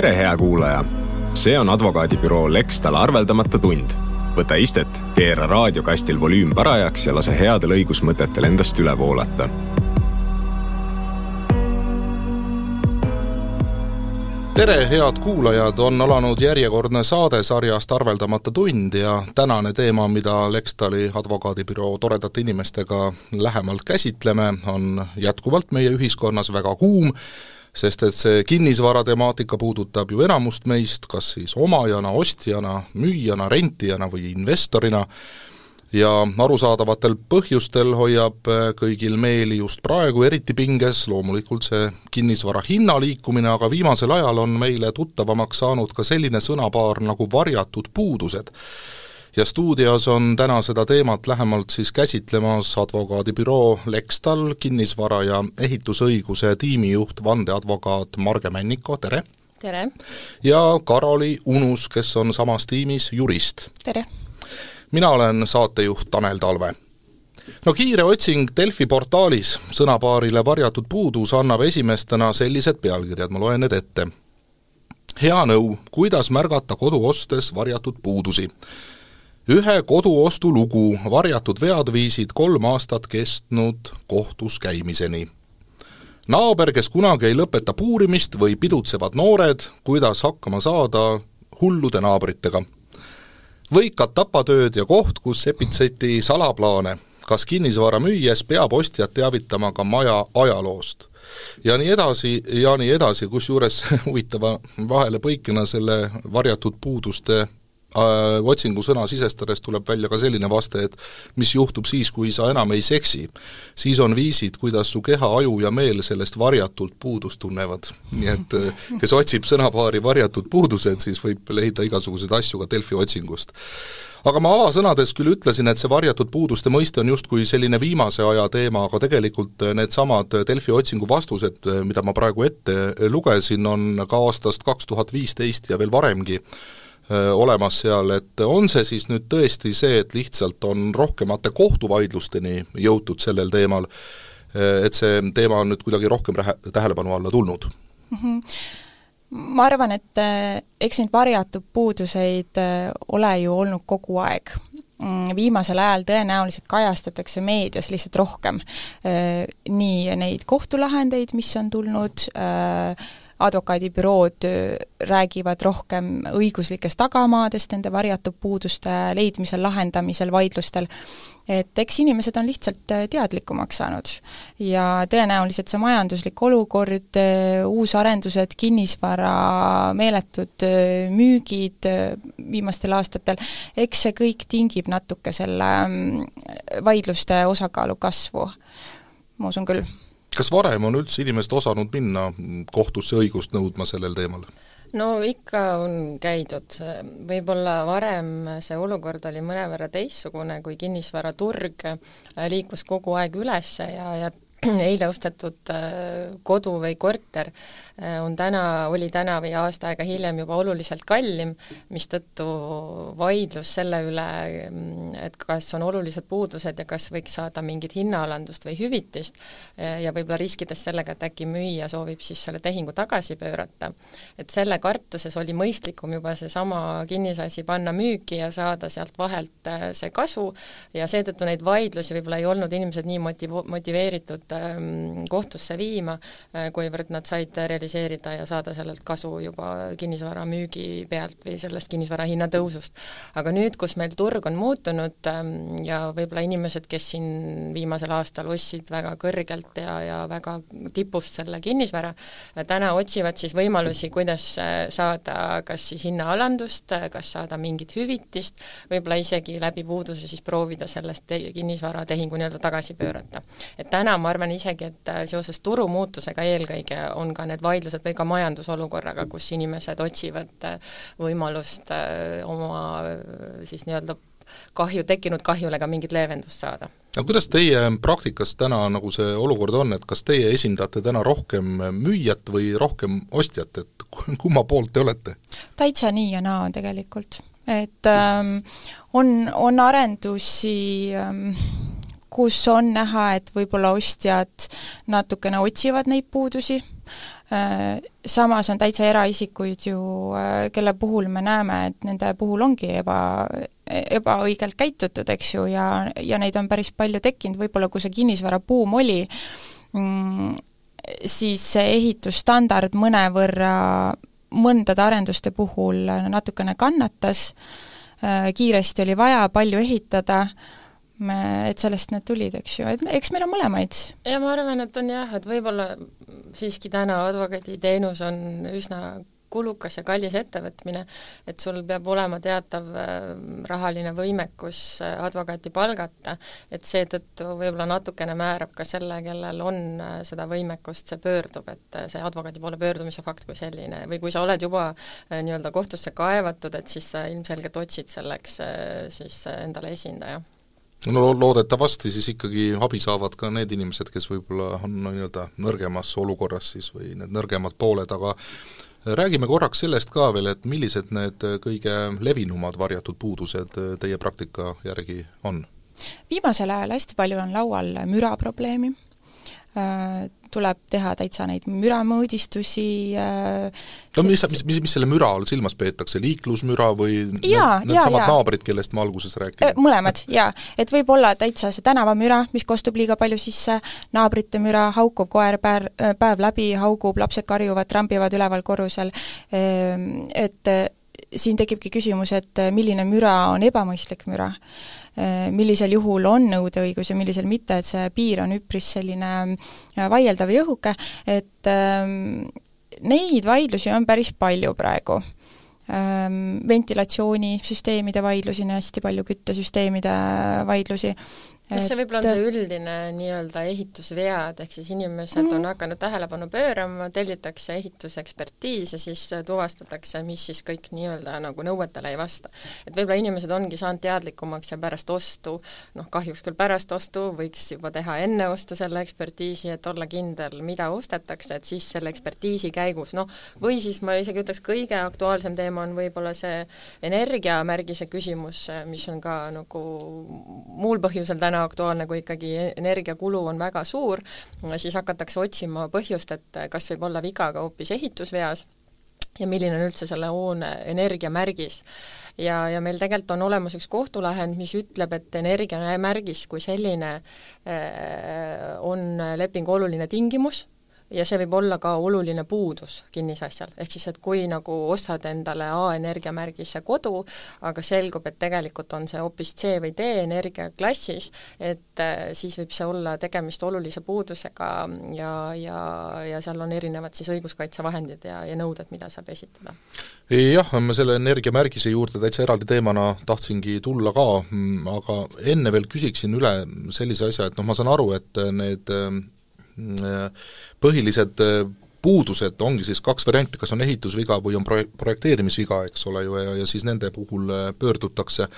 tere, hea kuulaja! see on advokaadibüroo Lextal arveldamata tund. võta istet, keera raadiokastil volüüm parajaks ja lase headel õigusmõtetel endast üle voolata tere, head kuulajad, on alanud järjekordne saade sarjast Arveldamata tund ja tänane teema, mida Lextali advokaadibüroo toredate inimestega lähemalt käsitleme, on jätkuvalt meie ühiskonnas väga kuum sest et see kinnisvara temaatika puudutab ju enamust meist, kas siis omajana, ostjana, müüjana, rentijana või investorina, ja arusaadavatel põhjustel hoiab äh, kõigil meeli just praegu eriti pinges loomulikult see kinnisvara hinna liikumine, aga viimasel ajal on meile tuttavamaks saanud ka selline sõnapaar nagu varjatud puudused ja stuudios on täna seda teemat lähemalt siis käsitlemas advokaadibüroo Lextal kinnisvara- ja ehitusõiguse tiimijuht, vandeadvokaat Marge Männiko, tere! tere! ja Karoli Unus, kes on samas tiimis jurist. tere! mina olen saatejuht Tanel Talve no kiire otsing Delfi portaalis sõnapaarile varjatud puudus annab esimestena sellised pealkirjad, ma loen need ette. hea nõu, kuidas märgata kodu ostes varjatud puudusi ühe koduostu lugu varjatud vead viisid kolm aastat kestnud kohtus käimiseni. naaber, kes kunagi ei lõpeta puurimist või pidutsevad noored, kuidas hakkama saada hullude naabritega. võikad tapatööd ja koht, kus sepitseti salaplaane, kas kinnisvara müües peab ostjat teavitama ka maja ajaloost ja nii edasi ja nii edasi, kusjuures huvitava vahelepõikena selle varjatud puuduste Äh, otsingu sõna sisestades tuleb välja ka selline vaste, et mis juhtub siis, kui sa enam ei seksi. siis on viisid, kuidas su keha, aju ja meel sellest varjatult puudust tunnevad. nii et äh, kes otsib sõnapaari varjatud puudused, siis võib leida igasuguseid asju ka Delfi otsingust aga ma avasõnades küll ütlesin, et see varjatud puuduste mõiste on justkui selline viimase aja teema, aga tegelikult needsamad Delfi otsingu vastused, mida ma praegu ette lugesin, on ka aastast kaks tuhat viisteist ja veel varemgi olemas seal, et on see siis nüüd tõesti see, et lihtsalt on rohkemate kohtuvaidlusteni jõutud sellel teemal, et see teema on nüüd kuidagi rohkem rähe, tähelepanu alla tulnud? Mm? -hmm ma arvan, et eks neid varjatud puuduseid ole ju olnud kogu aeg. Mm, viimasel ajal tõenäoliselt kajastatakse meedias lihtsalt rohkem. Nii neid kohtulahendeid, mis on tulnud äh, advokaadibürood räägivad rohkem õiguslikest tagamaadest nende varjatud puuduste leidmisel, lahendamisel, vaidlustel, et eks inimesed on lihtsalt teadlikumaks saanud. ja tõenäoliselt see majanduslik olukord, uusarendused, kinnisvara meeletud müügid viimastel aastatel, eks see kõik tingib natuke selle mm, vaidluste osakaalu kasvu, ma usun küll kas varem on üldse inimesed osanud minna kohtusse õigust nõudma sellel teemal? no ikka on käidud, võib-olla varem see olukord oli mõnevõrra teistsugune, kui kinnisvaraturg liikus kogu aeg üles ja, ja eile ostetud äh, kodu või korter äh, on täna, oli täna või aasta aega hiljem juba oluliselt kallim, mistõttu vaidlus selle üle, mm, et kas on olulised puudused ja kas võiks saada mingit hinnaalandust või hüvitist äh, ja võib-olla riskides sellega, et äkki müüja soovib siis selle tehingu tagasi pöörata. et selle kartuses oli mõistlikum juba seesama kinnisasi panna müüki ja saada sealt vahelt see kasu ja seetõttu neid vaidlusi võib-olla ei olnud inimesed nii motiv-, motiveeritud Ähm, kohtusse viima, äh, kuivõrd nad said realiseerida ja saada sellelt kasu juba kinnisvara müügi pealt või sellest kinnisvara hinna tõusust. aga nüüd, kus meil turg on muutunud ähm, ja võib-olla inimesed, kes siin viimasel aastal ostsid väga kõrgelt ja, ja väga tipust selle kinnisvara, äh, täna otsivad siis võimalusi, kuidas äh, saada kas siis hinnaalandust, kas saada mingit hüvitist, võib-olla isegi läbi puuduse siis proovida sellest kinnisvaratehingu nii-öelda tagasi pöörata. et täna ma arvan, arvan isegi, et äh, seoses turumuutusega eelkõige on ka need vaidlused või ka majandusolukorraga, kus inimesed otsivad äh, võimalust äh, oma siis nii-öelda kahju, tekkinud kahjule ka mingit leevendust saada. aga kuidas teie praktikas täna nagu see olukord on, et kas teie esindate täna rohkem müüjat või rohkem ostjat, et kumma poolt te olete? täitsa nii ja naa tegelikult, et ähm, on, on arendusi ähm, kus on näha, et võib-olla ostjad natukene otsivad neid puudusi, Samas on täitsa eraisikuid ju, kelle puhul me näeme, et nende puhul ongi eba, ebaõigelt käitutud, eks ju, ja, ja neid on päris palju tekkinud, võib-olla kui see kinnisvarabuum oli, mm, siis see ehitusstandard mõnevõrra mõndade arenduste puhul natukene kannatas, kiiresti oli vaja palju ehitada, me, et sellest need tulid, eks ju, et eks meil on mõlemaid. ja ma arvan, et on jah, et võib-olla siiski täna advokaaditeenus on üsna kulukas ja kallis ettevõtmine, et sul peab olema teatav äh, rahaline võimekus äh, advokaati palgata, et seetõttu võib-olla natukene määrab ka selle, kellel on äh, seda võimekust, see pöördub, et see advokaadi poole pöördumise fakt kui selline või kui sa oled juba nii-öelda kohtusse kaevatud, et siis sa ilmselgelt otsid selleks siis endale esindaja no loodetavasti siis ikkagi abi saavad ka need inimesed, kes võib-olla on nii-öelda nõrgemas olukorras siis või need nõrgemad pooled, aga räägime korraks sellest ka veel, et millised need kõige levinumad varjatud puudused teie praktika järgi on? viimasel ajal hästi palju on laual müraprobleemi, äh, tuleb teha täitsa neid müramõõdistusi äh, no mis, mis, mis, mis selle müra all silmas peetakse, liiklusmüra või jaa, need, need samad naabrid, kellest ma alguses rääkisin? Äh, mõlemad, jaa. et võib olla täitsa see tänavamüra, mis kostub liiga palju sisse, naabrite müra, haukuv koer päev, päev läbi haugub, lapsed karjuvad, trambivad üleval korrusel, ehm, et äh, siin tekibki küsimus, et milline müra on ebamõistlik müra Äh, millisel juhul on nõudeõigus ja millisel mitte, et see piir on üpris selline äh, vaieldav ja õhuke, et ähm, neid vaidlusi on päris palju praegu. Ähm, ventilatsioonisüsteemide vaidlusi on hästi palju, küttesüsteemide vaidlusi, kas see võib-olla on see üldine nii-öelda ehitusvead, ehk siis inimesed mm. on hakanud tähelepanu pöörama, tellitakse ehitusekspertiis ja siis tuvastatakse, mis siis kõik nii-öelda nagu nõuetele ei vasta. et võib-olla inimesed ongi saanud teadlikumaks ja pärast ostu, noh kahjuks küll pärast ostu, võiks juba teha enne ostu selle ekspertiisi, et olla kindel, mida ostetakse, et siis selle ekspertiisi käigus noh, või siis ma isegi ütleks, kõige aktuaalsem teema on võib-olla see energiamärgise küsimus, mis on ka nagu muul põhjusel täna täna aktuaalne, kui ikkagi energiakulu on väga suur, siis hakatakse otsima põhjust, et kas võib olla viga ka hoopis ehitusveas ja milline on üldse selle hoone energiamärgis. ja, ja meil tegelikult on olemas üks kohtulahend, mis ütleb, et energiamärgis kui selline äh, on lepingu oluline tingimus ja see võib olla ka oluline puudus kinnisasjal, ehk siis et kui nagu ostad endale A energiamärgise kodu, aga selgub, et tegelikult on see hoopis C või D energiaklassis, et äh, siis võib see olla tegemist olulise puudusega ja, ja, ja seal on erinevad siis õiguskaitsevahendid ja, ja nõuded, mida saab esitada. jah, ma selle energiamärgise juurde täitsa eraldi teemana tahtsingi tulla ka, mm, aga enne veel küsiksin üle sellise asja, et noh, ma saan aru, et need põhilised äh, puudused ongi siis kaks varianti, kas on ehitusviga või on pro-, projekteerimisviga, eks ole ju, ja, ja siis nende puhul äh, pöördutakse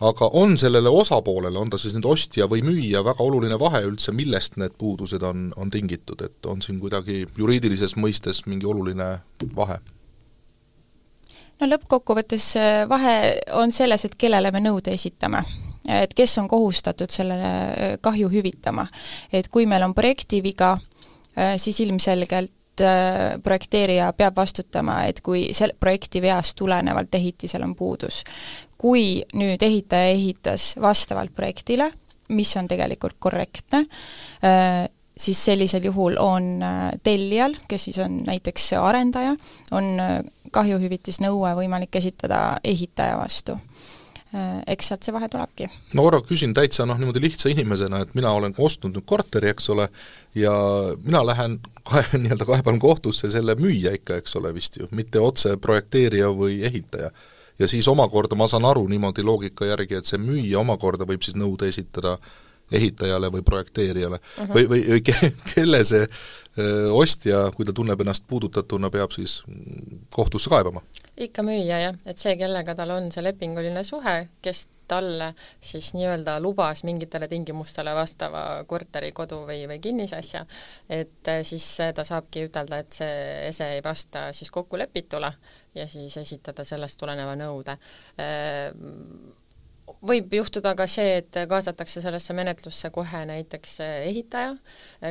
aga on sellele osapoolele, on ta siis nüüd ostja või müüja, väga oluline vahe üldse, millest need puudused on, on tingitud, et on siin kuidagi juriidilises mõistes mingi oluline vahe? no lõppkokkuvõttes äh, vahe on selles, et kellele me nõude esitame et kes on kohustatud sellele äh, kahju hüvitama. et kui meil on projektiviga, äh, siis ilmselgelt äh, projekteerija peab vastutama, et kui sel-, projekti veast tulenevalt ehitisel on puudus. kui nüüd ehitaja ehitas vastavalt projektile, mis on tegelikult korrektne, siis sellisel juhul on tellijal, kes siis on näiteks arendaja, on kahjuhüvitisnõue võimalik esitada ehitaja vastu eks sealt see vahe tulebki. ma korra küsin täitsa noh, niimoodi lihtsa inimesena, et mina olen ostnud nüüd korteri, eks ole, ja mina lähen kahe, nii-öelda kaeban kohtusse selle müüja ikka, eks ole, vist ju, mitte otse projekteerija või ehitaja. ja siis omakorda ma saan aru niimoodi loogika järgi, et see müüja omakorda võib siis nõude esitada ehitajale või projekteerijale uh -huh. või, või, või ke, kelle see ostja, kui ta tunneb ennast puudutatuna, peab siis kohtusse kaebama? ikka müüja jah, et see, kellega tal on see lepinguline suhe, kes talle siis nii-öelda lubas mingitele tingimustele vastava korteri, kodu või, või kinnisasja, et eh, siis ta saabki ütelda, et see ese ei vasta siis kokkulepitule ja siis esitada sellest tuleneva nõude võib juhtuda ka see, et kaasatakse sellesse menetlusse kohe näiteks ehitaja,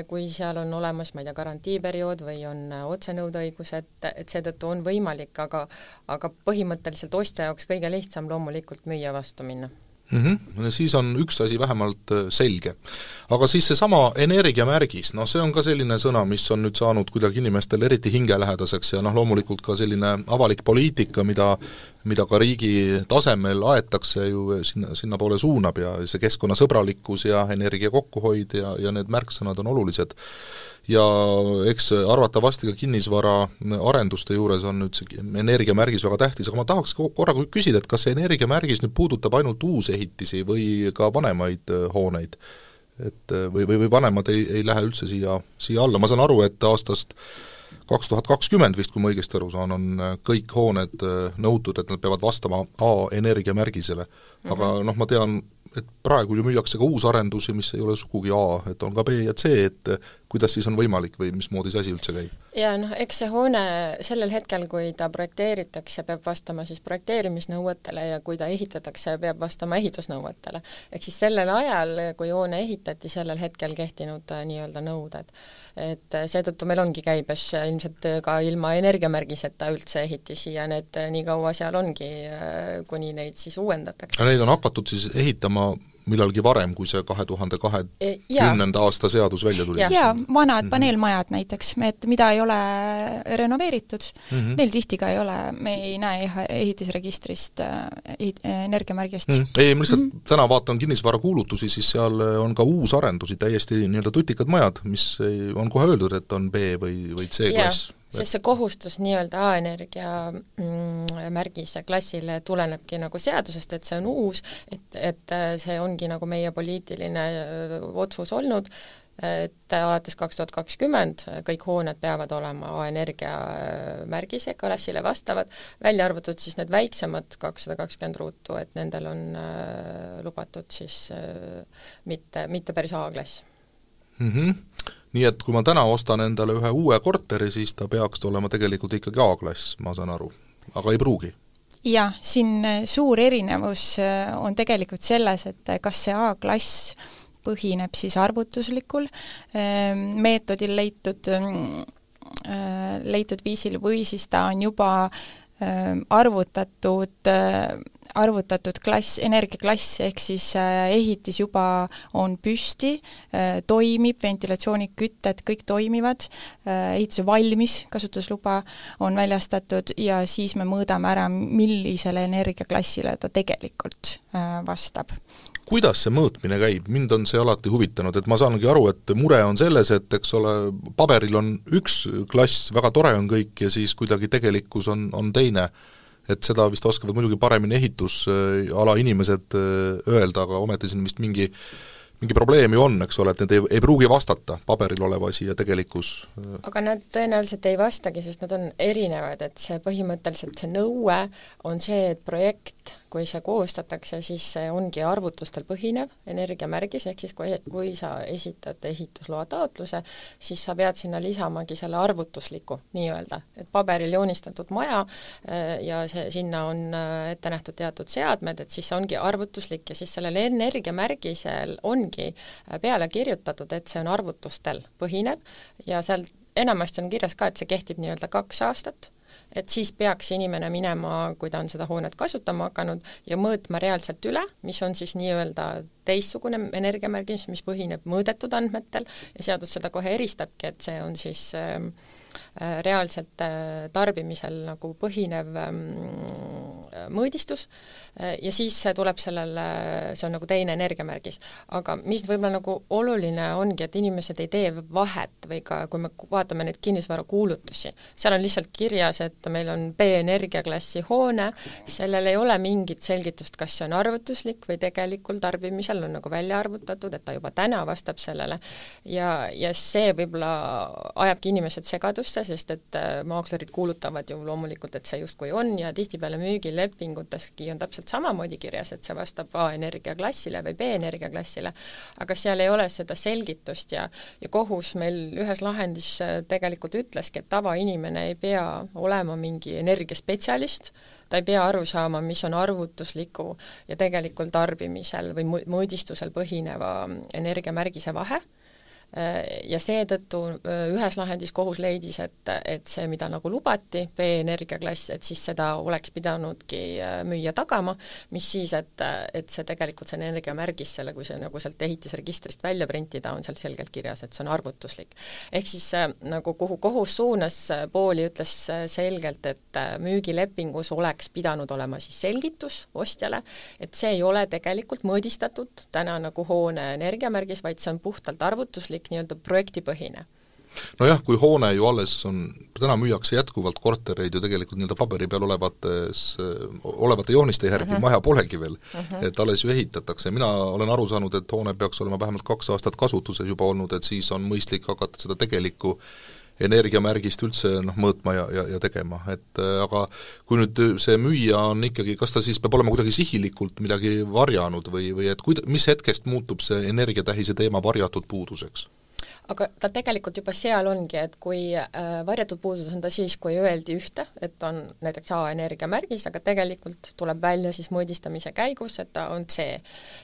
kui seal on olemas, ma ei tea, garantiiperiood või on otsenõudeõigus, et, et seetõttu on võimalik, aga aga põhimõtteliselt ostja jaoks kõige lihtsam loomulikult müüja vastu minna mm. -hmm. siis on üks asi vähemalt äh, selge. aga siis seesama energiamärgis, noh see on ka selline sõna, mis on nüüd saanud kuidagi inimestele eriti hingelähedaseks ja noh, loomulikult ka selline avalik poliitika, mida mida ka riigi tasemel aetakse ju sinna, sinnapoole suunab ja see keskkonnasõbralikkus ja energia kokkuhoid ja, ja need märksõnad on olulised ja eks arvatavasti ka kinnisvaraarenduste juures on nüüd see energiamärgis väga tähtis, aga ma tahaks korra küsida, et kas see energiamärgis nüüd puudutab ainult uusehitisi või ka vanemaid hooneid? et või, või, või vanemad ei, ei lähe üldse siia, siia alla, ma saan aru, et aastast kaks tuhat kakskümmend vist, kui ma õigesti aru saan, on äh, kõik hooned nõutud, et nad peavad vastama A-energiamärgisele. aga mm -hmm. noh, ma tean et praegu ju müüakse ka uusarendusi, mis ei ole sugugi A, et on ka B ja C, et kuidas siis on võimalik või mismoodi see asi üldse käib? jaa, noh eks see hoone sellel hetkel, kui ta projekteeritakse, peab vastama siis projekteerimisnõuetele ja kui ta ehitatakse, peab vastama ehitusnõuetele. ehk siis sellel ajal, kui hoone ehitati, sellel hetkel kehtinud äh, nii-öelda nõuded. et äh, seetõttu meil ongi käibes ilmselt ka ilma energiamärgiseta üldse ehitisi ja need äh, nii kaua seal ongi, kuni neid siis uuendatakse. Neid on hakatud siis ehitama millalgi varem, kui see kahe tuhande kahekümnenda aasta seadus välja tuli? jaa, vanad mhm. paneelmajad näiteks, et mida ei ole renoveeritud mm, -hmm. neil tihti ka ei ole, me ei näe ehitisregistrist ehit-, energiamärgist mm. -hmm. ei, ma lihtsalt mm -hmm. täna vaatan kinnisvarakuulutusi, siis seal on ka uusarendusi, täiesti nii-öelda tutikad majad, mis on kohe öeldud, et on B või, või C-klass sest see kohustus nii-öelda A-energia mm, märgise klassile tulenebki nagu seadusest, et see on uus, et, et äh, see ongi nagu meie poliitiline äh, otsus olnud, et alates kaks tuhat kakskümmend kõik hooned peavad olema A-energia äh, märgise klassile vastavad, välja arvatud siis need väiksemad, kakssada kakskümmend ruutu, et nendel on lubatud siis mitte, mitte päris A-klass mm. -hmm nii et kui ma täna ostan endale ühe uue korteri, siis ta peaks olema tegelikult ikkagi A-klass, ma saan aru, aga ei pruugi? jah, siin äh, suur erinevus äh, on tegelikult selles, et äh, kas see A-klass põhineb siis arvutuslikul meetodil leitud, leitud viisil või siis ta on juba arvutatud arvutatud klass, energiaklass, ehk siis äh, ehitis juba on püsti, äh, toimib, ventilatsioonid, kütted, kõik toimivad, äh, ehitus on valmis, kasutusluba on väljastatud ja siis me mõõdame ära, millisele energiaklassile ta tegelikult vastab. Kuidas see mõõtmine käib, mind on see alati huvitanud, et ma saangi aru, et mure on selles, et eks ole, paberil on üks klass, väga tore on kõik, ja siis kuidagi tegelikkus on, on teine et seda vist oskavad muidugi paremini ehitusala inimesed äh, öelda, aga ometi siin vist mingi mingi probleem ju on, eks ole, et need ei, ei pruugi vastata paberil oleva asi ja tegelikkus äh. aga nad tõenäoliselt ei vastagi, sest nad on erinevad, et see põhimõtteliselt see nõue on see, et projekt kui see koostatakse, siis see ongi arvutustel põhinev energiamärgis, ehk siis kui, kui sa esitad ehitusloa taotluse, siis sa pead sinna lisamagi selle arvutusliku nii-öelda, et paberil joonistatud maja äh, ja see, sinna on äh, ette nähtud teatud seadmed, et siis see ongi arvutuslik ja siis sellel energiamärgisel ongi äh, peale kirjutatud, et see on arvutustel põhinev ja seal enamasti on kirjas ka, et see kehtib nii-öelda kaks aastat et siis peaks inimene minema, kui ta on seda hoonet kasutama hakanud, ja mõõtma reaalselt üle, mis on siis nii-öelda teistsugune energiamärgis, mis põhineb mõõdetud andmetel ja seadus seda kohe eristabki, et see on siis äh, Äh, reaalselt äh, tarbimisel nagu põhinev ähm, mõõdistus. äh, ja siis tuleb sellele, see on nagu teine energiamärgis. aga mis võib-olla nagu oluline ongi, et inimesed ei tee vahet või ka kui me vaatame neid kinnisvarakuulutusi, seal on lihtsalt kirjas, et meil on B-energiaklassi hoone, sellel ei ole mingit selgitust, kas see on arvutuslik või tegelikul tarbimisel on nagu välja arvutatud, et ta juba täna vastab sellele ja, ja see võib-olla ajabki inimesed segadusse, sest et maaklerid kuulutavad ju loomulikult, et see justkui on ja tihtipeale müügilepinguteski on täpselt samamoodi kirjas, et see vastab A energiaklassile või B energiaklassile, aga seal ei ole seda selgitust ja, ja kohus meil ühes lahendis tegelikult ütleski, et tavainimene ei pea olema mingi energiaspetsialist, ta ei pea aru saama, mis on arvutusliku ja tegelikul tarbimisel või mõõdistusel põhineva energiamärgise vahe. Äh, ja seetõttu äh, ühes lahendis kohus leidis, et, et see, mida nagu lubati, B-energiaklass, et siis seda oleks pidanudki äh, müüja tagama, mis siis, et, et see tegelikult, see energiamärgis, selle, kui see nagu sealt ehitisregistrist välja printida, on seal selgelt kirjas, et see on arvutuslik. ehk siis nagu kuhu kohus suunas pooli, ütles selgelt, et müügilepingus oleks pidanud olema siis selgitus ostjale, et see ei ole tegelikult mõõdistatud täna nagu hoone energiamärgis, vaid see on puhtalt arvutuslik, kõik nii-öelda projektipõhine nojah, kui hoone ju alles on, täna müüakse jätkuvalt kortereid ju tegelikult nii-öelda paberi peal olevates, olevate jooniste järgi uh, mhm. -huh. maja polegi veel uh, mhm. -huh. et alles ju ehitatakse, mina olen aru saanud, et hoone peaks olema vähemalt kaks aastat kasutuses juba olnud, et siis on mõistlik hakata seda tegelikku energiamärgist üldse noh, mõõtma ja, ja, ja tegema, et aga kui nüüd see müüja on ikkagi, kas ta siis peab olema kuidagi sihilikult midagi varjanud või, või et kuid-, mis hetkest muutub see energiatähise teema varjatud puuduseks? Aga ta tegelikult juba seal ongi, et kui äh, varjatud puudus on ta siis, kui öeldi ühte, et on näiteks A energiamärgis, aga tegelikult tuleb välja siis mõõdistamise käigus, et ta on C.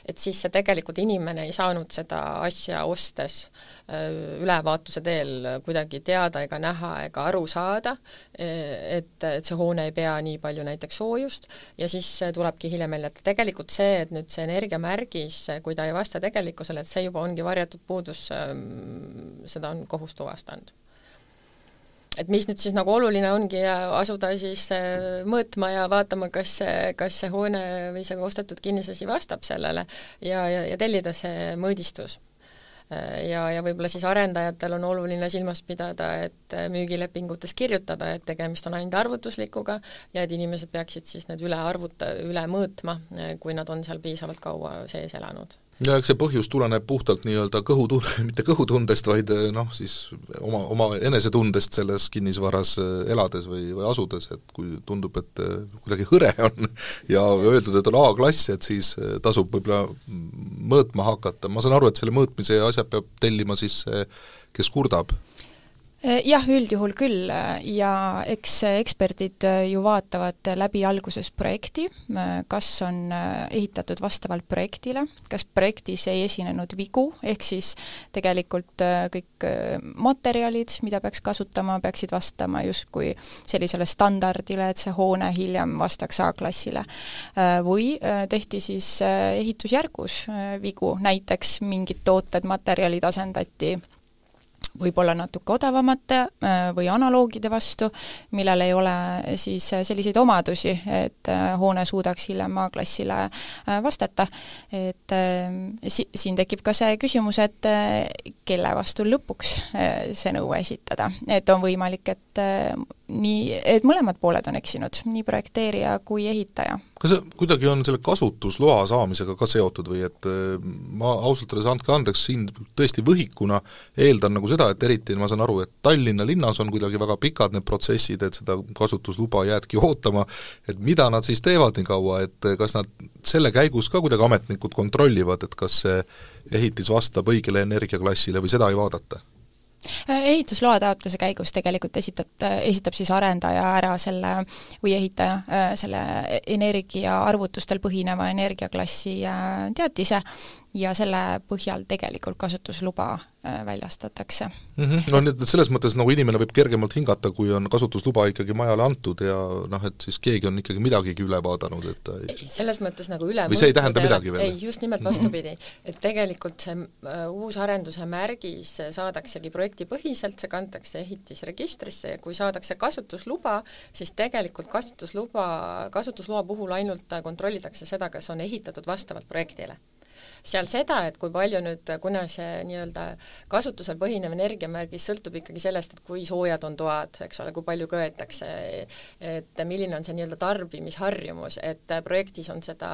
et siis see tegelikult inimene ei saanud seda asja ostes äh, ülevaatuse teel kuidagi teada ega näha ega aru saada, e, et, et see hoone ei pea nii palju näiteks soojust ja siis tulebki hiljem välja, et tegelikult see, et nüüd see energiamärgis, kui ta ei vasta tegelikkusele, et see juba ongi varjatud puudus ähm, seda on kohus tuvastanud. et mis nüüd siis nagu oluline ongi asuda siis äh, mõõtma ja vaatama, kas see, kas see hoone või see ostetud kinnisasi vastab sellele ja, ja, ja tellida see mõõdistus äh, ja, ja võib-olla siis arendajatel on oluline silmas pidada, et äh, müügilepingutes kirjutada, et tegemist on ainult arvutuslikuga ja et inimesed peaksid siis need üle arvuta, üle mõõtma, kui nad on seal piisavalt kaua sees elanud ja eks see põhjus tuleneb puhtalt nii-öelda kõhutun-, mitte kõhutundest, vaid eh, noh, siis oma, oma enesetundest selles kinnisvaras eh, elades või, või asudes, et kui tundub, et eh, kuidagi hõre on ja öeldud, et on A-klass, et siis tasub võib-olla mõõtma hakata, ma saan aru, et selle mõõtmise asja peab tellima siis see, kes kurdab jah, üldjuhul küll ja eks eksperdid äh, ju vaatavad läbi alguses projekti, kas on ehitatud vastavalt projektile, kas projektis ei esinenud vigu, ehk siis tegelikult kõik materjalid, mida peaks kasutama, peaksid vastama justkui sellisele standardile, et see hoone hiljem vastaks A-klassile. Või tehti siis ehitusjärgus vigu, näiteks mingid tooted, materjalid asendati võib-olla natuke odavamate äh, või analoogide vastu, millel ei ole siis selliseid omadusi, et äh, hoone suudaks hiljem A-klassile äh, vastata. et si-, siin tekib ka see küsimus, et kelle vastu lõpuks see nõue esitada, et on võimalik, et nii, et mõlemad pooled on eksinud, nii projekteerija kui ehitaja. kas see kuidagi on selle kasutusloa saamisega ka seotud või et ma ausalt öeldes, andke andeks, siin tõesti võhikuna eeldan nagu seda, et eriti ma saan aru, et Tallinna linnas on kuidagi väga pikad need protsessid, et seda kasutusluba jäädki ootama, et mida nad siis teevad nii kaua, et kas nad selle käigus ka kuidagi ametnikud kontrollivad, et kas see ehitis vastab õigele energiaklassile või seda ei vaadata? Äh, ehitusloa taotluse käigus tegelikult esitab, esitab siis arendaja ära selle või ehitaja äh, selle energia arvutustel põhineva energiaklassi äh, teatise ja selle põhjal tegelikult kasutusluba äh, väljastatakse mm. -hmm. No nii, et selles mõttes nagu inimene võib kergemalt hingata, kui on kasutusluba ikkagi majale antud ja noh, et siis keegi on ikkagi midagigi üle vaadanud, et ei selles mõttes nagu üle või see ei tähenda midagi veel? ei, just nimelt vastupidi. et tegelikult see uh, uus arenduse märgis saadaksegi projektipõhiselt, see kantakse ehitisregistrisse ja kui saadakse kasutusluba, siis tegelikult kasutusluba, kasutusloa puhul ainult kontrollitakse seda, kas on ehitatud vastavalt projektile seal seda, et kui palju nüüd, kuna see nii-öelda kasutusel põhinev energiamärgis sõltub ikkagi sellest, et kui soojad on toad, eks ole, kui palju köetakse, et milline on see nii-öelda tarbimisharjumus, et projektis on seda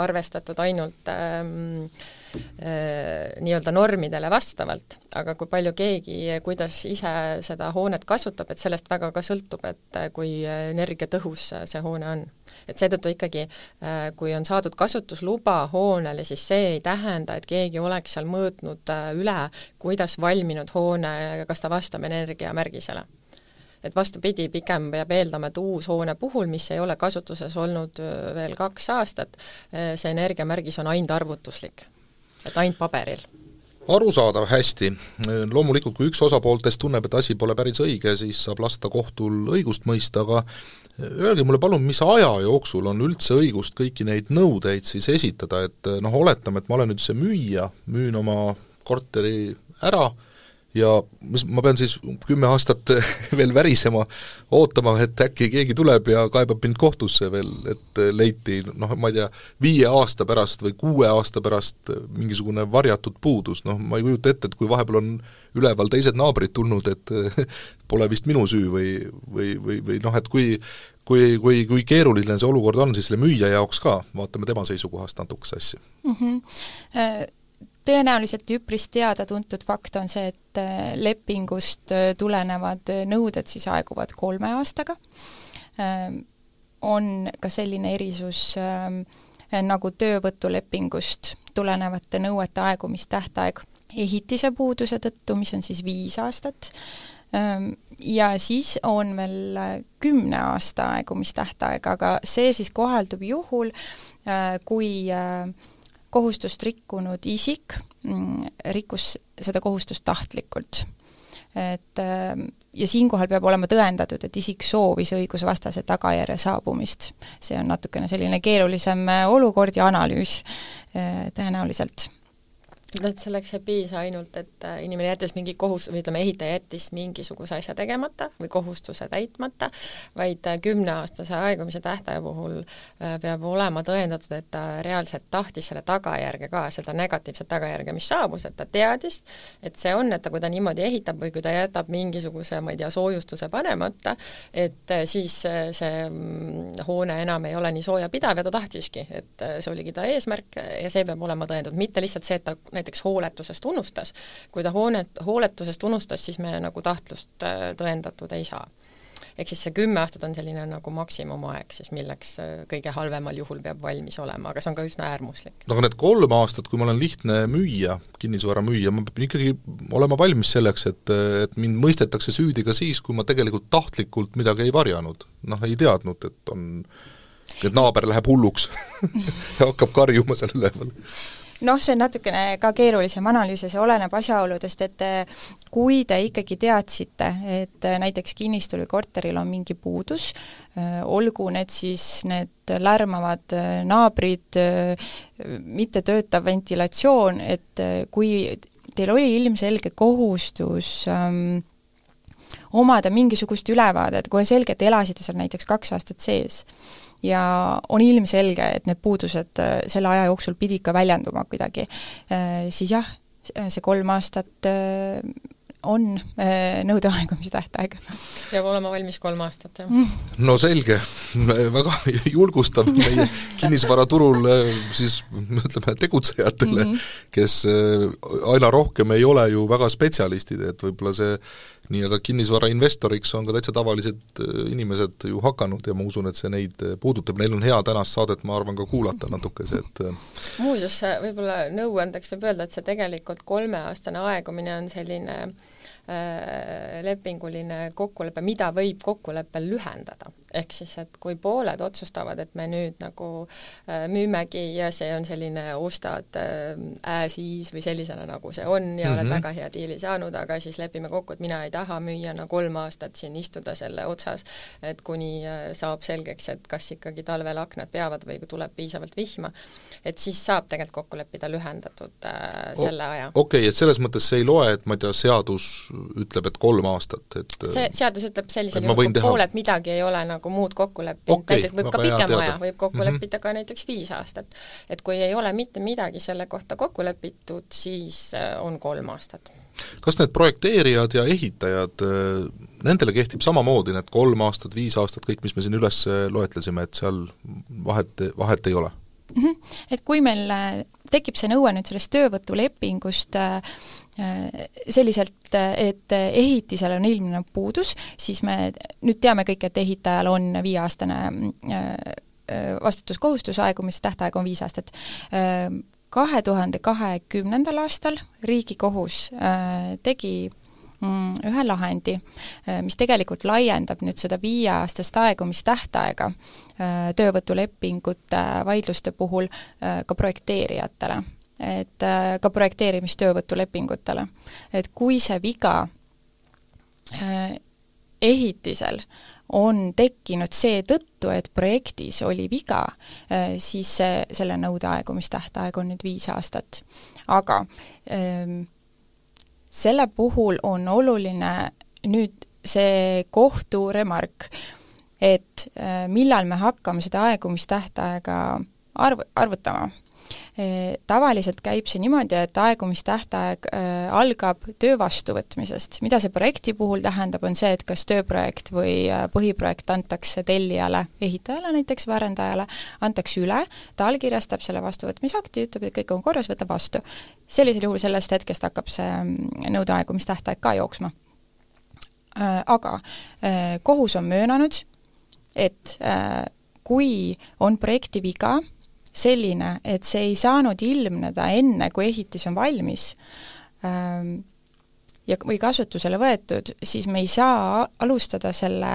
arvestatud ainult ähm, äh, nii-öelda normidele vastavalt, aga kui palju keegi, kuidas ise seda hoonet kasutab, et sellest väga ka sõltub, et kui energiatõhus see hoone on. Et seetõttu ikkagi, äh, kui on saadud kasutusluba hoonele, siis see ei tähenda, et keegi oleks seal mõõtnud äh, üle, kuidas valminud hoone, kas ta vastab energiamärgisele. Et vastupidi, pigem peab eeldama, et uus hoone puhul, mis ei ole kasutuses olnud äh, veel kaks aastat, see energiamärgis on ainult arvutuslik, et ainult paberil arusaadav, hästi. loomulikult, kui üks osapooltest tunneb, et asi pole päris õige, siis saab lasta kohtul õigust mõista, aga öelge mulle palun, mis aja jooksul on üldse õigust kõiki neid nõudeid siis esitada, et noh, oletame, et ma olen nüüd see müüja, müün oma korteri ära, ja ma pean siis kümme aastat veel värisema, ootama, et äkki keegi tuleb ja kaebab mind kohtusse veel, et leiti noh, ma ei tea, viie aasta pärast või kuue aasta pärast mingisugune varjatud puudus, noh ma ei kujuta ette, et kui vahepeal on üleval teised naabrid tulnud, et pole vist minu süü või, või, või, või noh, et kui kui, kui, kui keeruline see olukord on siis selle müüja jaoks ka, vaatame tema seisukohast natukese asja. Mm. -hmm tõenäoliselt üpris teada-tuntud fakt on see, et äh, lepingust äh, tulenevad nõuded siis aeguvad kolme aastaga. Ähm, on ka selline erisus ähm, nagu töövõtulepingust tulenevate nõuete aegumistähtaeg ehitise puuduse tõttu, mis on siis viis aastat, ähm, ja siis on veel äh, kümne aasta aegumistähtaeg, aga see siis kohaldub juhul, kui äh, kohustust rikkunud isik mm, rikkus seda kohustust tahtlikult. et ähm, ja siinkohal peab olema tõendatud, et isik soovis õigusvastase tagajärje saabumist. see on natukene selline keerulisem äh, olukord ja analüüs äh, tõenäoliselt noh, et selleks ei piisa ainult, et äh, inimene jättis mingi kohus- või ütleme, ehitaja jättis mingisuguse asja tegemata või kohustuse täitmata, vaid äh, kümneaastase aegumise tähtaja puhul äh, peab olema tõendatud, et ta reaalselt tahtis selle tagajärge ka, seda negatiivset tagajärge, mis saabus, et ta teadis, et see on, et ta, kui ta niimoodi ehitab või kui ta jätab mingisuguse, ma ei tea, soojustuse panemata, et siis see mm, hoone enam ei ole nii soojapidav ja ta tahtiski, et see oligi ta eesmärk ja see peab olema tõendatud, mitte lihtsalt see, et ta näiteks hooletusest unustas. kui ta hoonet, hooletusest unustas, siis me nagu tahtlust äh, tõendatud ei saa. ehk siis see kümme aastat on selline nagu maksimumaeg siis, milleks äh, kõige halvemal juhul peab valmis olema, aga see on ka üsna äärmuslik. no aga need kolm aastat, kui ma olen lihtne müüja, kinnisvara müüja, ma pean ikkagi olema valmis selleks, et, et mind mõistetakse süüdi ka siis, kui ma tegelikult tahtlikult midagi ei varjanud. noh, ei teadnud, et on et naaber läheb hulluks ja hakkab karjuma seal üleval noh, see on natukene ka keerulisem analüüs ja see oleneb asjaoludest, et eh, kui te ikkagi teadsite, et eh, näiteks kinnistul või korteril on mingi puudus, eh, olgu need siis need lärmavad naabrid, mittetöötav ventilatsioon, et kui teil oli ilmselge kohustus ähm, omada mingisugust ülevaadet, kui on selge, et elasite seal näiteks kaks aastat sees, ja on ilmselge, et need puudused äh, selle aja jooksul pidid ka väljenduma kuidagi, äh, siis jah, see kolm aastat äh, on nõude aegumise tähtaeg. peab olema valmis kolm aastat, jah mm.. no selge, väga julgustav meie kinnisvaraturul siis ütleme tegutsejatele mm, -hmm. kes aina rohkem ei ole ju väga spetsialistid, et võib-olla see nii-öelda kinnisvarainvestoriks on ka täitsa tavalised äh, inimesed ju hakanud ja ma usun, et see neid äh, puudutab, neil on hea tänast saadet, ma arvan, ka kuulata natukese, et äh, muuseas, võib-olla nõuandeks võib öelda, et see tegelikult kolmeaastane aegumine on selline äh, lepinguline kokkulepe, mida võib kokkuleppel lühendada ehk siis, et kui pooled otsustavad, et me nüüd nagu äh, müümegi ja see on selline, ostad äh, siis või sellisena, nagu see on ja mm -hmm. oled mhm. väga hea diili saanud, aga siis lepime kokku, et mina ei taha müüjana kolm aastat siin istuda selle otsas, et kuni äh, saab selgeks, et kas ikkagi talvel aknad peavad või tuleb piisavalt vihma, et siis saab tegelikult kokku leppida lühendatud äh, selle aja. okei okay,, et selles mõttes see ei loe, et ma ei tea, seadus ütleb, et kolm aastat, et see seadus ütleb sellisel juhul, kui pooled midagi ei ole nagu nagu muud kokku leppinud Okei, näiteks võib ka pikema aja, võib kokku mm -hmm. leppida ka näiteks viis aastat. et kui ei ole mitte midagi selle kohta kokku lepitud, siis äh, on kolm aastat. kas need projekteerijad ja ehitajad, nendele kehtib samamoodi need kolm aastat, viis aastat, kõik, mis me siin üles loetlesime, et seal vahet, vahet ei ole? Mhm. et kui meil äh, tekib see nõue nüüd sellest töövõtulepingust äh, äh, selliselt, et ehitisel on ilmnenud puudus, siis me nüüd teame kõik, et ehitajal on viieaastane äh, äh, vastutuskohustus, aegumistähtaeg on viis aastat. Kahe tuhande kahekümnendal aastal Riigikohus äh, tegi mm, ühe lahendi, mis tegelikult laiendab nüüd seda viieaastast aegumistähtaega äh, töövõtulepingute vaidluste puhul äh, ka projekteerijatele. Et äh, ka projekteerimistöövõtulepingutele. et kui see viga ehitisel on tekkinud seetõttu, et projektis oli viga, siis see, selle nõude aegumistähtaeg on nüüd viis aastat. aga ähm, selle puhul on oluline nüüd see kohtu remark, et äh, millal me hakkame seda aegumistähtaega arv-, arvutama. Tavaliselt käib see niimoodi, et aegumistähtaeg äh, algab töö vastuvõtmisest. mida see projekti puhul tähendab, on see, et kas tööprojekt või äh, põhiprojekt antakse tellijale, ehitajale näiteks või arendajale, antakse üle, ta allkirjastab selle vastuvõtmisakti, ütleb, et kõik on korras, võtab vastu. sellisel juhul sellest hetkest hakkab see nõude aegumistähtaeg ka jooksma aga kohus on möönanud, et kui on projekti viga selline, et see ei saanud ilmneda enne, kui ehitis on valmis ja, või kasutusele võetud, siis me ei saa alustada selle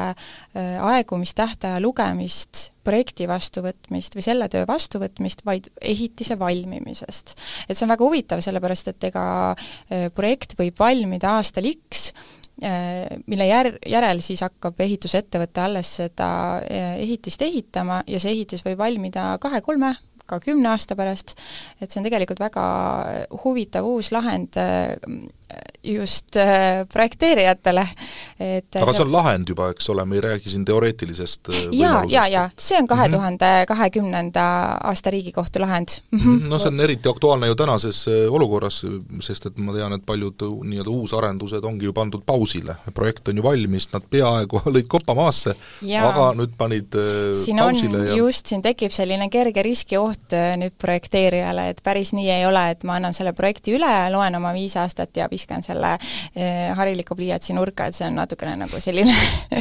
aegumistähtaja lugemist, projekti vastuvõtmist või selle töö vastuvõtmist, vaid ehitise valmimisest. et see on väga huvitav, sellepärast et ega projekt võib valmida aastal X, mille jär-, järel siis hakkab ehitusettevõte alles seda ehitist ehitama ja see ehitis võib valmida kahe-kolme, ka kümne aasta pärast, et see on tegelikult väga huvitav uus lahend just projekteerijatele, et aga see on lahend juba, eks ole, me ei räägi siin teoreetilisest jaa, jaa, jaa, see on kahe tuhande kahekümnenda aasta Riigikohtu lahend. Mm. -hmm. No see on eriti aktuaalne ju tänases olukorras, sest et ma tean, et paljud nii-öelda uusarendused ongi ju pandud pausile, projekt on ju valmis, nad peaaegu lõid kopa maasse, aga nüüd panid siin pausile on ja just, siin tekib selline kerge riskioht nüüd projekteerijale, et päris nii ei ole, et ma annan selle projekti üle, loen oma viis aastat ja viskan selle hariliku pliiatsi nurka, et see on natukene nagu selline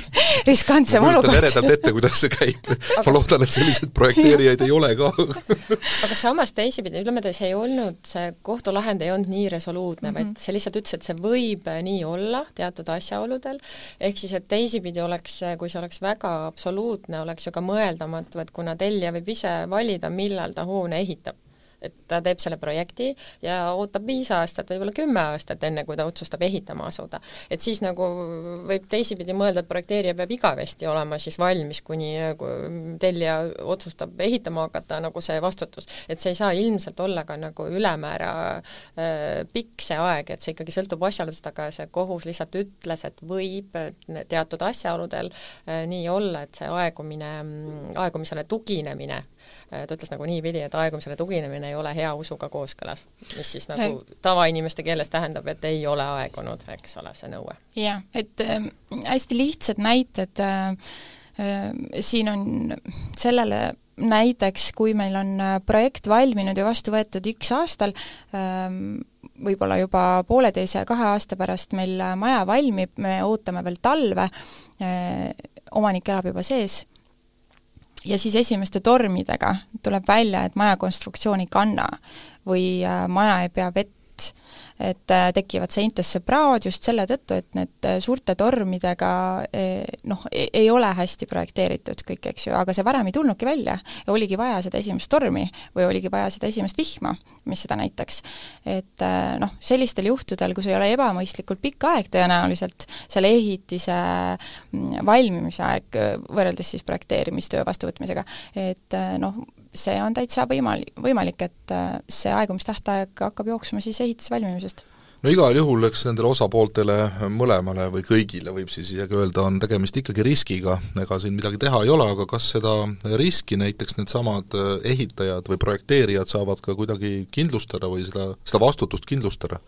riskantsem ma kujutan olukord. eredalt ette, kuidas see käib. ma loodan, et selliseid projekteerijaid ei ole ka aga samas teisipidi, ütleme, et see ei olnud, see kohtulahend ei olnud nii resoluutne mm, -hmm. vaid see lihtsalt ütles, et see võib nii olla teatud asjaoludel, ehk siis, et teisipidi oleks, kui see oleks väga absoluutne, oleks ju ka mõeldamatu, et kuna tellija võib ise valida, millal ta hoone ehitab et ta teeb selle projekti ja ootab viis aastat, võib-olla kümme aastat, enne kui ta otsustab ehitama asuda. et siis nagu võib teisipidi mõelda, et projekteerija peab igavesti olema siis valmis, kuni kui tellija otsustab ehitama hakata, nagu see vastutus. et see ei saa ilmselt olla ka nagu ülemäära äh, pikk see aeg, et see ikkagi sõltub asjaoludest, aga see kohus lihtsalt ütles, et võib teatud asjaoludel äh, nii olla, et see aegumine, aegumisele tuginemine ta ütles nagu niipidi, et aegumisele tuginemine ei ole hea usuga kooskõlas, mis siis nagu tavainimeste keeles tähendab, et ei ole aegunud, eks ole, see nõue. jah, et äh, hästi lihtsad näited äh, äh, siin on sellele näiteks, kui meil on projekt valminud ja vastu võetud X aastal äh,, võib-olla juba pooleteise, kahe aasta pärast meil maja valmib, me ootame veel talve äh,, omanik elab juba sees ja siis esimeste tormidega tuleb välja, et maja konstruktsioon ei kanna või äh, maja ei pea vett, et äh, tekivad seintesse praod just selle tõttu, et need äh, suurte tormidega noh, ei ole hästi projekteeritud kõik, eks ju, aga see varem ei tulnudki välja ja oligi vaja seda esimest tormi või oligi vaja seda esimest vihma, mis seda näitaks. et noh, sellistel juhtudel, kus ei ole ebamõistlikult pikk aeg tõenäoliselt, selle ehitise mm, valmimise aeg võrreldes siis projekteerimistöö vastuvõtmisega, et noh, see on täitsa võimal-, võimalik, et see aegumistähtaeg hakkab jooksma siis ehitise valmimisest. no igal juhul, eks nendele osapooltele mõlemale või kõigile võib siis isegi öelda, on tegemist ikkagi riskiga, ega siin midagi teha ei ole, aga kas seda riski näiteks needsamad ehitajad või projekteerijad saavad ka kuidagi kindlustada või seda, seda vastutust kindlustada?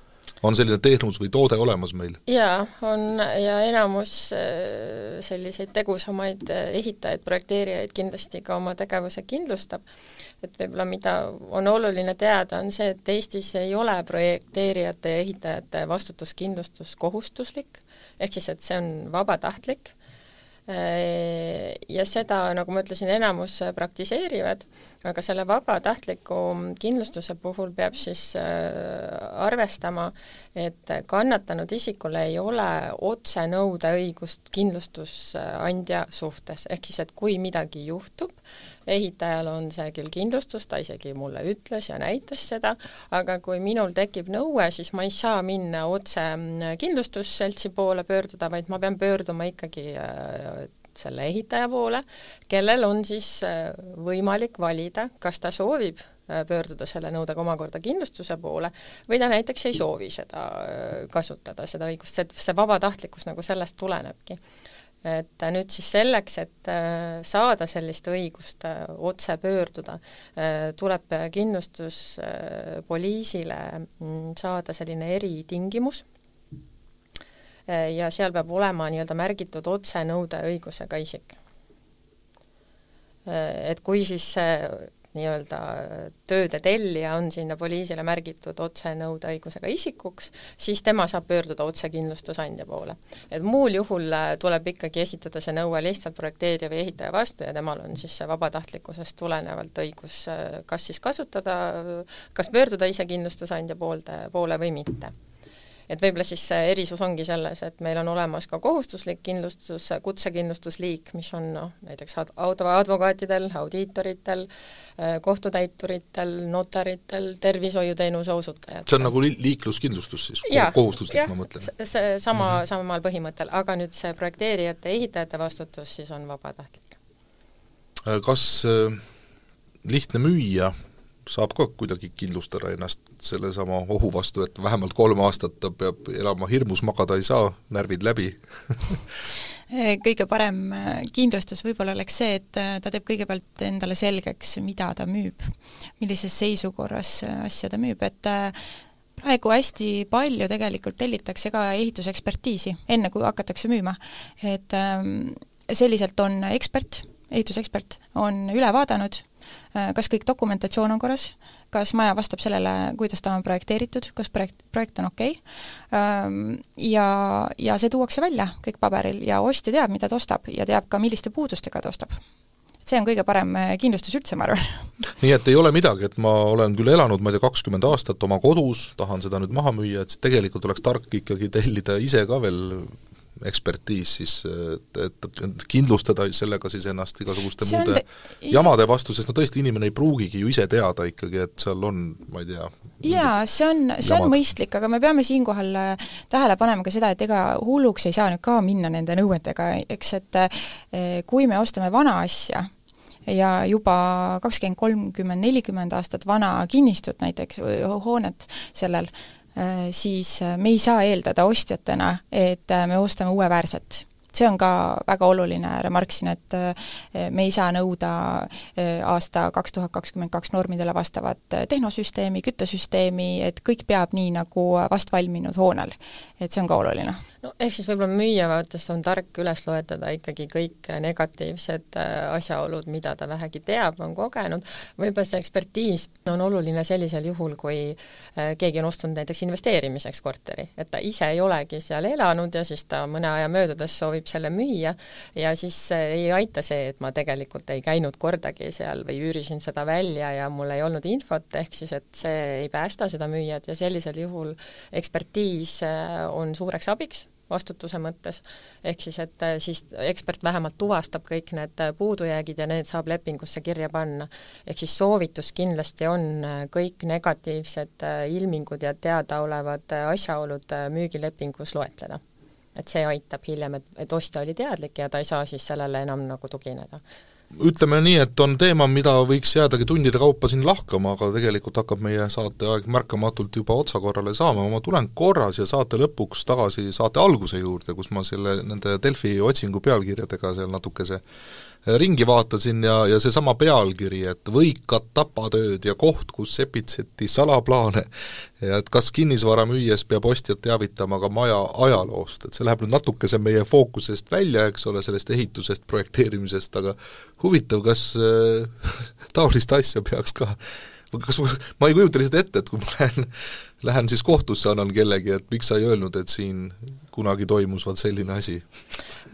On selline teenus või toode olemas meil? jaa, on ja enamus äh, selliseid tegusamaid äh, ehitajaid, projekteerijaid kindlasti ka oma tegevuse kindlustab. Et võib-olla mida on oluline teada, on see, et Eestis ei ole projekteerijate ja ehitajate vastutuskindlustus kohustuslik, ehk siis et see on vabatahtlik. Ja seda, nagu ma ütlesin, enamus praktiseerivad, aga selle vabatahtliku kindlustuse puhul peab siis äh, arvestama, et kannatanud isikul ei ole otsenõudeõigust kindlustusandja suhtes, ehk siis et kui midagi juhtub, ehitajal on see küll kindlustus, ta isegi mulle ütles ja näitas seda, aga kui minul tekib nõue, siis ma ei saa minna otse kindlustusseltsi poole pöörduda, vaid ma pean pöörduma ikkagi äh, selle ehitaja poole, kellel on siis äh, võimalik valida, kas ta soovib äh, pöörduda selle nõudega omakorda kindlustuse poole või ta näiteks ei soovi seda kasutada, seda õigust, see, see vabatahtlikkus nagu sellest tulenebki. Et nüüd siis selleks, et äh, saada sellist õigust äh, otse pöörduda, äh, tuleb kindlustuspoliisile mm, saada selline eritingimus ja seal peab olema nii-öelda märgitud otsenõudeõigusega isik. Et kui siis nii-öelda tööde tellija on sinna poliisile märgitud otsenõudeõigusega isikuks, siis tema saab pöörduda otse kindlustusandja poole. et muul juhul äh, tuleb ikkagi esitada see nõue lihtsalt projekteerija või ehitaja vastu ja temal on siis see vabatahtlikkusest tulenevalt õigus äh, kas siis kasutada, kas pöörduda ise kindlustusandja poolde, poole või mitte et võib-olla siis see erisus ongi selles, et meil on olemas ka kohustuslik kindlustus, kutsekindlustusliik, mis on noh, näiteks auto, advokaatidel, audiitoritel, äh, kohtutäituritel, notaritel, tervishoiuteenuse osutajatel. see on nagu li-, liikluskindlustus siis, kohustuslik, ma mõtlen? see sama mm, -hmm. samal põhimõttel, aga nüüd see projekteerijate, ehitajate vastutus siis on vabatahtlik. Äh, kas äh, lihtne müüja saab ka kuidagi kindlustada ennast sellesama ohu vastu, et vähemalt kolm aastat ta peab elama hirmus, magada ei saa, närvid läbi kõige parem äh, kindlustus võib-olla oleks see, et äh, ta teeb kõigepealt endale selgeks, mida ta müüb, millises seisukorras äh, asja ta müüb, et praegu hästi palju tegelikult tellitakse ka ehitusekspertiisi, enne kui hakatakse müüma. et ähm, selliselt on ekspert, ehitusekspert, on üle vaadanud kas kõik dokumentatsioon on korras, kas maja vastab sellele, kuidas ta on projekteeritud, kas projekt, projekt on okei okay., ähm, ja, ja see tuuakse välja kõik paberil ja ostja teab, mida ta ostab ja teab ka, milliste puudustega ta ostab see on kõige parem äh, kindlustus üldse, ma arvan. nii et ei ole midagi, et ma olen küll elanud, ma ei tea, kakskümmend aastat oma kodus, tahan seda nüüd maha müüa, et siis tegelikult oleks tark ikkagi tellida ise ka veel ekspertiis siis, et, et kindlustada sellega siis ennast igasuguste see muude te... jamade vastu, sest no tõesti, inimene ei pruugigi ju ise teada ikkagi, et seal on, ma ei tea jaa, see on, see on jamad. mõistlik, aga me peame siinkohal äh, tähele panema ka seda, et ega hulluks ei saa nüüd ka minna nende nõuetega, eks, et äh, kui me ostame vana asja, ja juba kakskümmend, kolmkümmend, nelikümmend aastat vana kinnistut näiteks, hoonet sellel, siis äh, me ei saa eeldada ostjatena, et äh, me ostame uueväärset see on ka väga oluline remark siin, et me ei saa nõuda aasta kaks tuhat kakskümmend kaks normidele vastavat tehnosüsteemi, küttesüsteemi, et kõik peab nii, nagu vastvalminud hoonel. et see on ka oluline no ehk siis võib-olla müüja vaatest on tark üles loetleda ikkagi kõik negatiivsed äh, asjaolud, mida ta vähegi teab, on kogenud, võib-olla see ekspertiis on oluline sellisel juhul, kui äh, keegi on ostnud näiteks investeerimiseks korteri, et ta ise ei olegi seal elanud ja siis ta mõne aja möödudes soovib selle müüa ja siis äh, ei aita see, et ma tegelikult ei käinud kordagi seal või üürisin seda välja ja mul ei olnud infot, ehk siis et see ei päästa seda müüjat ja sellisel juhul ekspertiis on suureks abiks vastutuse mõttes, ehk siis et äh, siis ekspert vähemalt tuvastab kõik need äh, puudujäägid ja need saab lepingusse kirja panna. ehk siis soovitus kindlasti on äh, kõik negatiivsed ilmingud ja teadaolevad asjaolud müügilepingus loetleda. et see aitab hiljem, et, et ostja oli teadlik ja ta ei saa siis sellele enam nagu tugineda ütleme nii, et on teema, mida võiks jäädagi tundide kaupa siin lahkama, aga tegelikult hakkab meie saateaeg märkamatult juba otsakorrale saama, ma tulen korra siia saate lõpuks tagasi saate alguse juurde, kus ma selle, nende Delfi otsingu pealkirjadega seal natukese ringi vaatasin ja, ja seesama pealkiri, et võikad tapatööd ja koht, kus sepitseti salaplaane et kas kinnisvara müües peab ostjat teavitama ka maja ajaloost, et see läheb nüüd natukese meie fookusest välja, eks ole, sellest ehitusest, projekteerimisest, aga huvitav, kas äh, taolist asja peaks ka kas ma, ma ei kujuta lihtsalt ette, et kui ma lähen, lähen siis kohtusse, annan kellegi, et miks sa ei öelnud, et siin kunagi toimus vaat selline asi?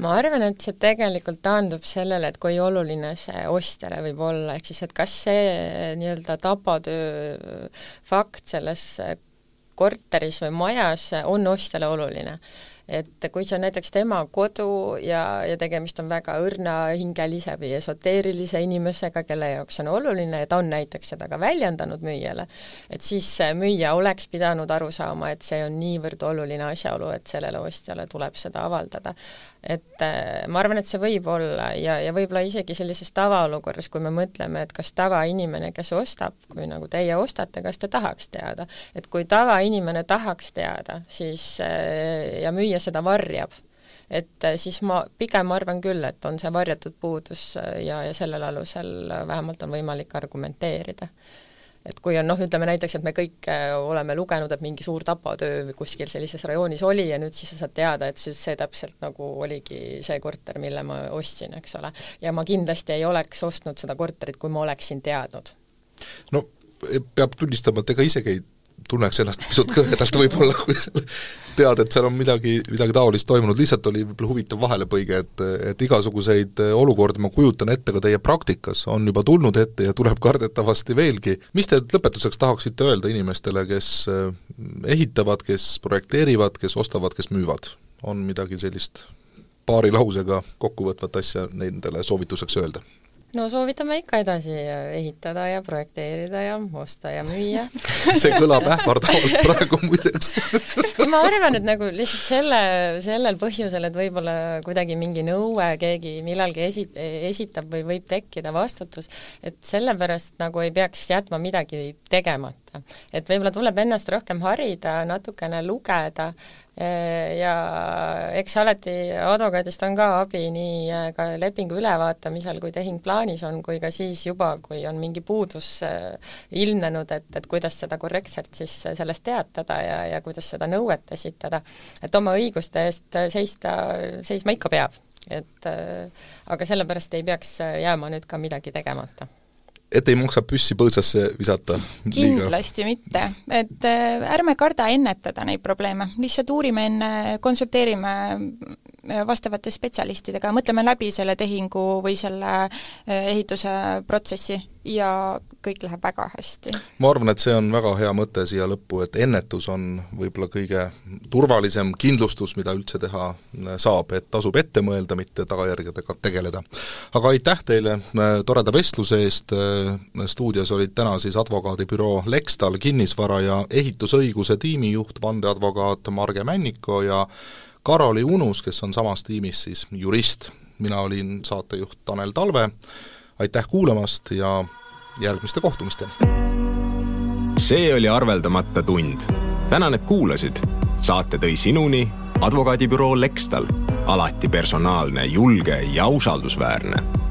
ma arvan, et see tegelikult taandub sellele, et kui oluline see ostjale võib olla, ehk siis et kas see nii-öelda tapatöö fakt selles korteris või majas on ostjale oluline et kui see on näiteks tema kodu ja, ja tegemist on väga õrnahingelise või esoteerilise inimesega, kelle jaoks on oluline ja ta on näiteks seda ka väljendanud müüjale, et siis müüja oleks pidanud aru saama, et see on niivõrd oluline asjaolu, et sellele ostjale tuleb seda avaldada et äh, ma arvan, et see võib olla ja, ja võib-olla isegi sellises tavaolukorras, kui me mõtleme, et kas tavainimene, kes ostab, kui nagu teie ostate, kas ta tahaks teada, et kui tavainimene tahaks teada, siis äh, ja müüja seda varjab, et äh, siis ma pigem arvan küll, et on see varjatud puudus ja, ja sellel alusel vähemalt on võimalik argumenteerida et kui on noh, ütleme näiteks, et me kõik äh, oleme lugenud, et mingi suur tapatöö kuskil sellises rajoonis oli ja nüüd siis sa saad teada, et siis see täpselt nagu oligi see korter, mille ma ostsin, eks ole. ja ma kindlasti ei oleks ostnud seda korterit, kui ma oleksin teadnud. no peab tunnistama, et ega isegi ei tunneks ennast pisut kõhedalt võib-olla, kui sa tead, et seal on midagi, midagi taolist toimunud, lihtsalt oli võib-olla huvitav vahelepõige, et, et igasuguseid olukordi ma kujutan ette ka teie praktikas, on juba tulnud ette ja tuleb kardetavasti veelgi. mis te lõpetuseks tahaksite öelda inimestele, kes eh, ehitavad, kes projekteerivad, kes ostavad, kes müüvad? on midagi sellist paari lausega kokkuvõtvat asja nendele soovituseks öelda? No soovitame ikka edasi ehitada ja projekteerida ja osta ja müüa. See kõlab ähvardavalt praegu muideks ma arvan, et nagu lihtsalt selle, sellel põhjusel, et võib-olla kuidagi mingi nõue keegi millalgi esi-, esitab või võib tekkida vastutus, et sellepärast nagu ei peaks jätma midagi tegemata kohta. et võib-olla tuleb ennast rohkem harida, natukene lugeda ja eks alati advokaadist on ka abi nii eh, ka lepingu ülevaatamisel, kui tehing plaanis on, kui ka siis juba, kui on mingi puudus eh, ilmnenud, et, et kuidas seda korrektselt siis sellest teatada ja, ja kuidas seda nõuet esitada. et oma õiguste eest seista, seisma ikka peab, et aga sellepärast ei peaks jääma nüüd ka midagi tegemata et ei maksa püssi põõsasse visata? kindlasti mitte, et äh, ärme karda ennetada neid probleeme, lihtsalt uurime enne, konsulteerime vastavate spetsialistidega, mõtleme läbi selle tehingu või selle äh, ehituse protsessi ja kõik läheb väga hästi. ma arvan, et see on väga hea mõte siia lõppu, et ennetus on võib-olla kõige turvalisem kindlustus, mida üldse teha saab, et tasub ette mõelda, mitte tagajärgedega tegeleda. aga aitäh teile äh, toreda vestluse eest, äh, stuudios olid täna siis advokaadibüroo Lextal kinnisvara ja ehitusõiguse tiimijuht, vandeadvokaat Marge Männiko ja Karoli Unus, kes on samas tiimis siis jurist. mina olin saatejuht Tanel Talve, aitäh kuulamast ja järgmiste kohtumisteni! see oli arveldamata tund. tänan, et kuulasid. saate tõi sinuni advokaadibüroo Lextal, alati personaalne, julge ja usaldusväärne